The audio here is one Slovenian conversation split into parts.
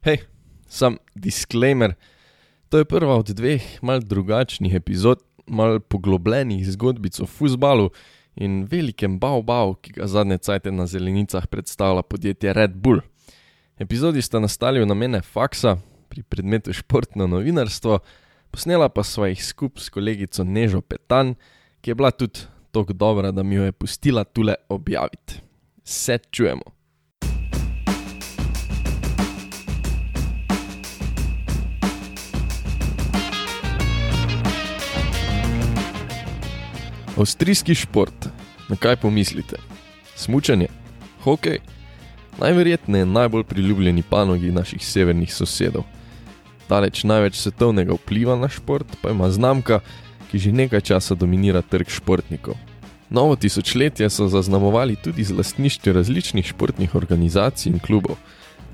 Hej, sam disclaimer. To je prva od dveh mal drugačnih epizod, mal poglobljenih zgodbic o futbalu in velikem bao-bao, ki ga zadnje cajte na zelenicah predstavlja podjetje Red Bull. Epizodi sta nastali v namene faksa pri predmetu športno novinarstvo, posnela pa sva jih skupaj s kolegico Nežo Petan, ki je bila tudi tako dobra, da mi jo je pustila tule objaviti. Se čujemo. Avstrijski šport, na kaj pomislite? Smučanje, hokej, najverjetneje najbolj priljubljeni panogi naših severnih sosedov. Daleč največ svetovnega vpliva na šport pa ima znamka, ki že nekaj časa dominira trg športnikov. Novo tisočletje so zaznamovali tudi z lastništvom različnih športnih organizacij in klubov,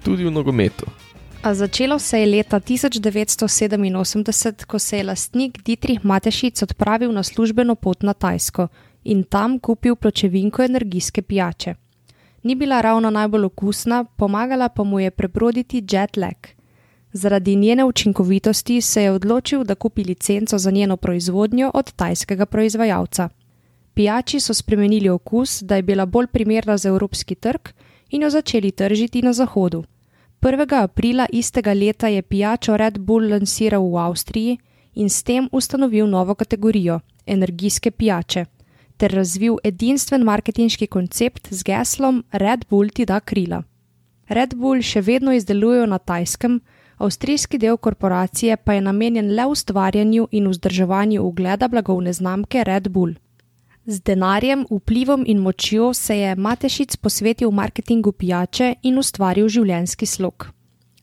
tudi v nogometu. A začelo se je leta 1987, ko se je lastnik Dietrich Matešic odpravil na službeno pot na Tajsko in tam kupil pločevinko energijske pijače. Ni bila ravno najbolj okusna, pomagala pa mu je prebroditi jet lag. Zaradi njene učinkovitosti se je odločil, da kupi licenco za njeno proizvodnjo od tajskega proizvajalca. Pijači so spremenili okus, da je bila bolj primerna za evropski trg in jo začeli tržiti na zahodu. 1. aprila istega leta je pijačo Red Bull lansiral v Avstriji in s tem ustanovil novo kategorijo energijske pijače ter razvil edinstven marketinški koncept z geslom Red Bull ti da krila. Red Bull še vedno izdelujejo na tajskem, avstrijski del korporacije pa je namenjen le ustvarjanju in vzdrževanju ugleda blagovne znamke Red Bull. Z denarjem, vplivom in močjo se je Matešic posvetil marketingu pijače in ustvaril življenjski slog.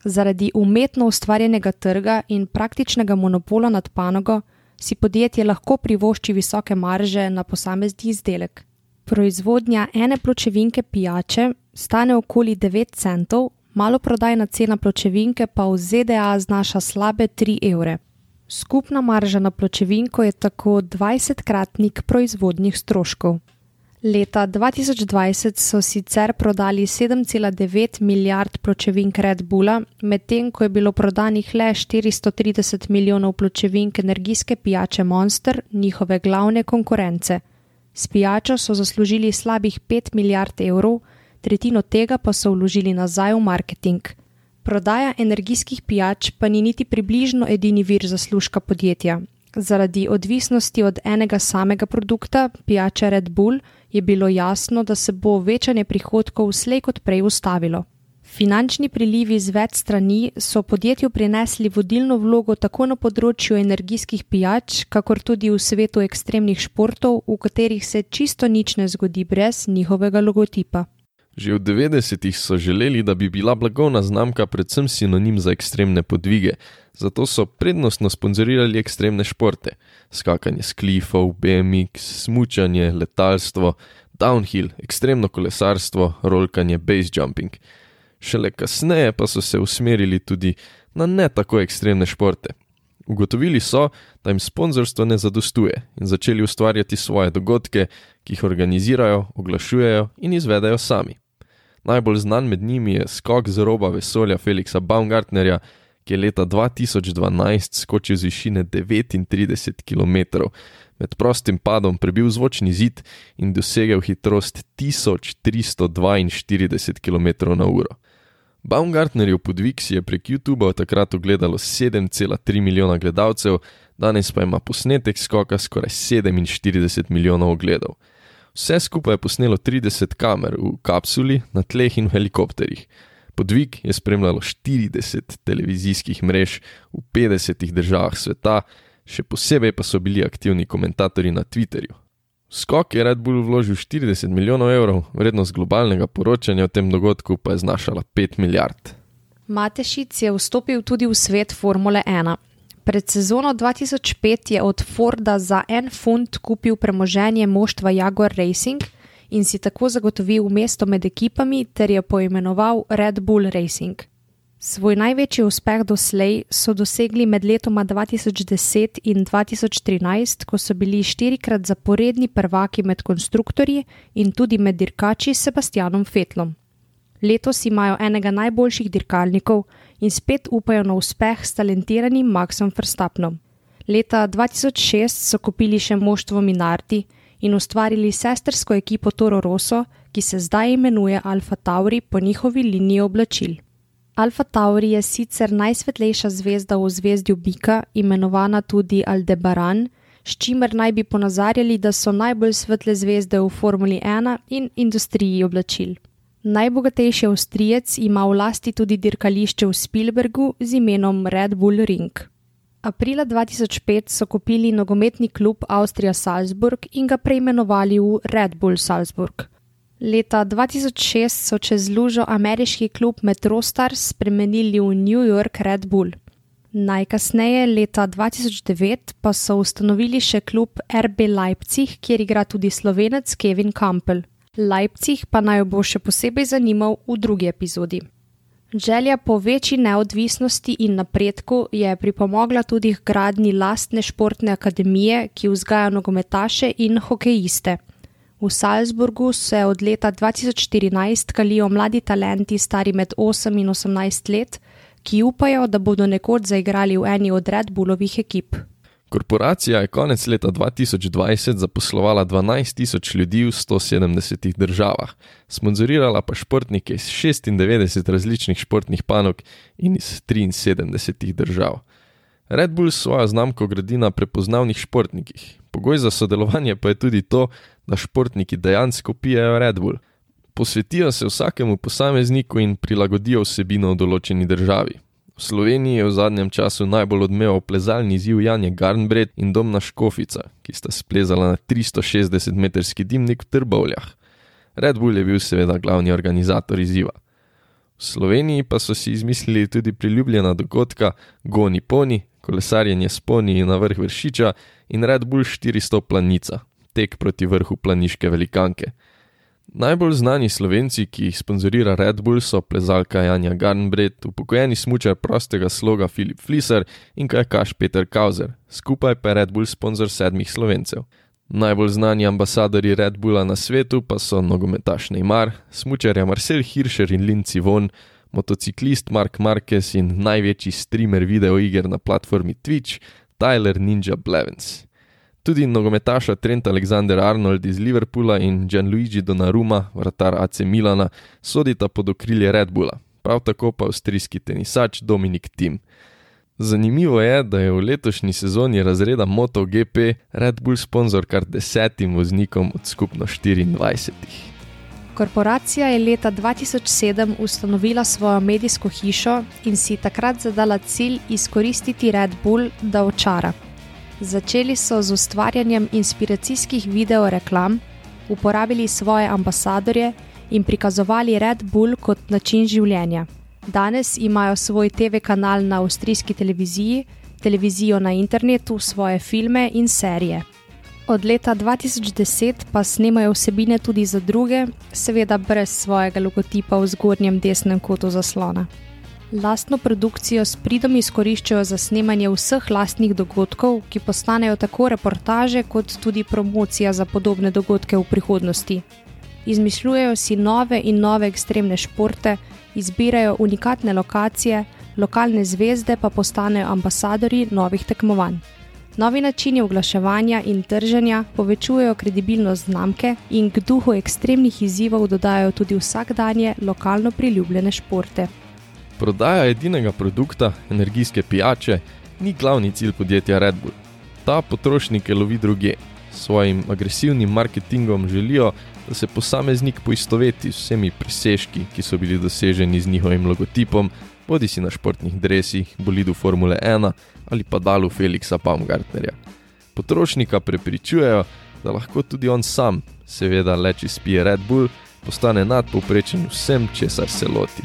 Zaradi umetno ustvarjenega trga in praktičnega monopola nad panogo si podjetje lahko privošči visoke marže na posamezni izdelek. Proizvodnja ene pločevinke pijače stane okoli 9 centov, maloprodajna cena pločevinke pa v ZDA znaša slabe 3 evre. Skupna marža na pločevinko je tako 20-kratnik proizvodnih stroškov. Leta 2020 so sicer prodali 7,9 milijard pločevink Red Bulla, medtem ko je bilo prodanih le 430 milijonov pločevink energijske pijače Monster, njihove glavne konkurence. S pijačo so zaslužili slabih 5 milijard evrov, tretjino tega pa so vložili nazaj v marketing. Prodaja energijskih pijač pa ni niti približno edini vir zaslužka podjetja. Zaradi odvisnosti od enega samega produkta, pijače Red Bull, je bilo jasno, da se bo večanje prihodkov slej kot prej ustavilo. Finančni prilivi z več strani so podjetju prinesli vodilno vlogo tako na področju energijskih pijač, kakor tudi v svetu ekstremnih športov, v katerih se čisto nič ne zgodi brez njihovega logotipa. Že v 90-ih so želeli, da bi bila blagovna znamka predvsem sinonim za ekstremne podvige, zato so prednostno sponzorirali ekstremne športe: skakanje s klifov, BMX, smučanje, letalstvo, downhill, ekstremno kolesarstvo, rolkanje, base jumping. Šele kasneje pa so se usmerili tudi na ne tako ekstremne športe. Ugotovili so, da jim sponzorstvo ne zadostuje in začeli ustvarjati svoje dogodke, ki jih organizirajo, oglašujejo in izvedajo sami. Najbolj znan med njimi je skok z roba vesolja Felixa Baumgartnerja, ki je leta 2012 skočil z višine 39 km, med prostim padom prebil zvočni zid in dosegel hitrost 1342 km/h. Baumgartnerjev podvig si je prek YouTuba takrat ogledalo 7,3 milijona gledalcev, danes pa ima posnetek skoka skoraj 47 milijonov ogledov. Vse skupaj je posnelo 30 kamer v kapsuli, na tleh in v helikopterjih. Podvig je spremljalo 40 televizijskih mrež v 50 državah sveta, še posebej pa so bili aktivni komentatorji na Twitterju. Skok je Red Bull vložil 40 milijonov evrov, vrednost globalnega poročanja o tem dogodku pa je znašala 5 milijard. Matešic je vstopil tudi v svet Formule 1. Pred sezono 2005 je od Forda za en funt kupil premoženje moštva Jaguar Racing in si tako zagotovil mesto med ekipami ter jo poimenoval Red Bull Racing. Svoj največji uspeh doslej so dosegli med letoma 2010 in 2013, ko so bili štirikrat zaporedni prvaki med konstruktorji in tudi med dirkači Sebastianom Fetlom. Letos imajo enega najboljših dirkalnikov in spet upajo na uspeh s talentiranim Maxom Verstappenom. Leta 2006 so kupili še moštvo Minardi in ustvarili sestrsko ekipo Toro Rosso, ki se zdaj imenuje Alfa Tauri po njihovi liniji oblačil. Alfa Tauri je sicer najsvetlejša zvezda v zvezdju Bika, imenovana tudi Aldebaran, s čimer naj bi ponazarjali, da so najbolj svetle zvezde v Formuli 1 in industriji oblačil. Najbogatejši Avstrijec ima v lasti tudi dirkališče v Spielbergu z imenom Red Bull Ring. Aprila 2005 so kupili nogometni klub Avstrija Salzburg in ga preimenovali v Red Bull Salzburg. Leta 2006 so čez lužo ameriški klub Metrostars spremenili v New York Red Bull. Najkasneje, leta 2009, pa so ustanovili še klub RB Leipzig, kjer igra tudi slovenec Kevin Campbell. Leipzig pa naj bo še posebej zanimal v drugi epizodi. Želja po večji neodvisnosti in napredku je pripomogla tudi k gradni lastne športne akademije, ki vzgaja nogometaše in hokejiste. V Salzburgu se od leta 2014 kalijo mladi talenti stari med 8 in 18 let, ki upajo, da bodo nekoč zaigrali v eni od Red Bullovih ekip. Korporacija je konec leta 2020 zaposlovala 12 tisoč ljudi v 170 državah, sponzorirala pa športnike iz 96 različnih športnih panog in iz 73 držav. Red Bull svojo znamko gradi na prepoznavnih športnikih. Pogoj za sodelovanje pa je tudi to, da športniki dejansko pijejo Red Bull. Posvetijo se vsakemu posamezniku in prilagodijo vsebino v določeni državi. V Sloveniji je v zadnjem času najbolj odmeval plezalni ziv Janja Garnbred in Domna Škofica, ki sta splezala na 360-metrski dimnik v Trbovljah. Red Bull je bil seveda glavni organizator izziva. V Sloveniji pa so si izmislili tudi priljubljena dogodka Goni Poni, kolesarjenje s Poni na vrh Vršiča in Red Bull 400 planica, tek proti vrhu planiške velikanke. Najbolj znani slovenci, ki jih sponzorira Red Bull, so plezalka Janja Garnbret, upokojeni smočar prostega sloga Filip Fliser in kajakaš Peter Kauzer, skupaj pa je Red Bull sponzor sedmih slovencev. Najbolj znani ambasadori Red Bulla na svetu pa so nogometaš Neymar, smočarja Marcel Hirscher in Linci Von, motociklist Mark Marquez in največji streamer videoiger na platformi Twitch, Tyler Ninja Blevens. Tudi nogometaša Trent Alexander Arnold iz Liverpoola in Gianluigi Donnarumma, vratar AC Milana, sodita pod okrilje Red Bulla, prav tako pa avstrijski tenisač Dominik Tim. Zanimivo je, da je v letošnji sezoni razreda MotoGP Red Bull sponzor kar desetim voznikom od skupno 24. Korporacija je leta 2007 ustanovila svojo medijsko hišo in si takrat zadala cilj izkoristiti Red Bull, da očara. Začeli so z ustvarjanjem inspiracijskih videoreklam, uporabili svoje ambasadorje in prikazovali Red Bull kot način življenja. Danes imajo svoj TV kanal na avstrijski televiziji, televizijo na internetu, svoje filme in serije. Od leta 2010 pa snemajo vsebine tudi za druge, seveda brez svojega logotipa v zgornjem desnem kotu zaslona. Lastno produkcijo s pridom izkoriščajo za snemanje vseh lastnih dogodkov, ki postanejo tako reportaže kot tudi promocija za podobne dogodke v prihodnosti. Izmišljujejo si nove in nove ekstremne športe, izbirajo unikatne lokacije, lokalne zvezde pa postanejo ambasadori novih tekmovanj. Novi načini oglaševanja in trženja povečujejo kredibilnost znamke in k duhu ekstremnih izzivov dodajo tudi vsakdanje lokalno priljubljene športe. Prodaja edinega produkta, energijske pijače, ni glavni cilj podjetja Red Bull. Ta potrošnike lovi druge. S svojim agresivnim marketingom želijo, da se posameznik poistoveti z vsemi presežki, ki so bili doseženi z njihovim logotipom, bodi si na športnih dresih, bolidu Formule 1 ali pa dalu Felixa Baumgartnerja. Potrošnika prepričujejo, da lahko tudi on sam, seveda le če spije Red Bull, postane nadpovprečen vsem, česar se loti.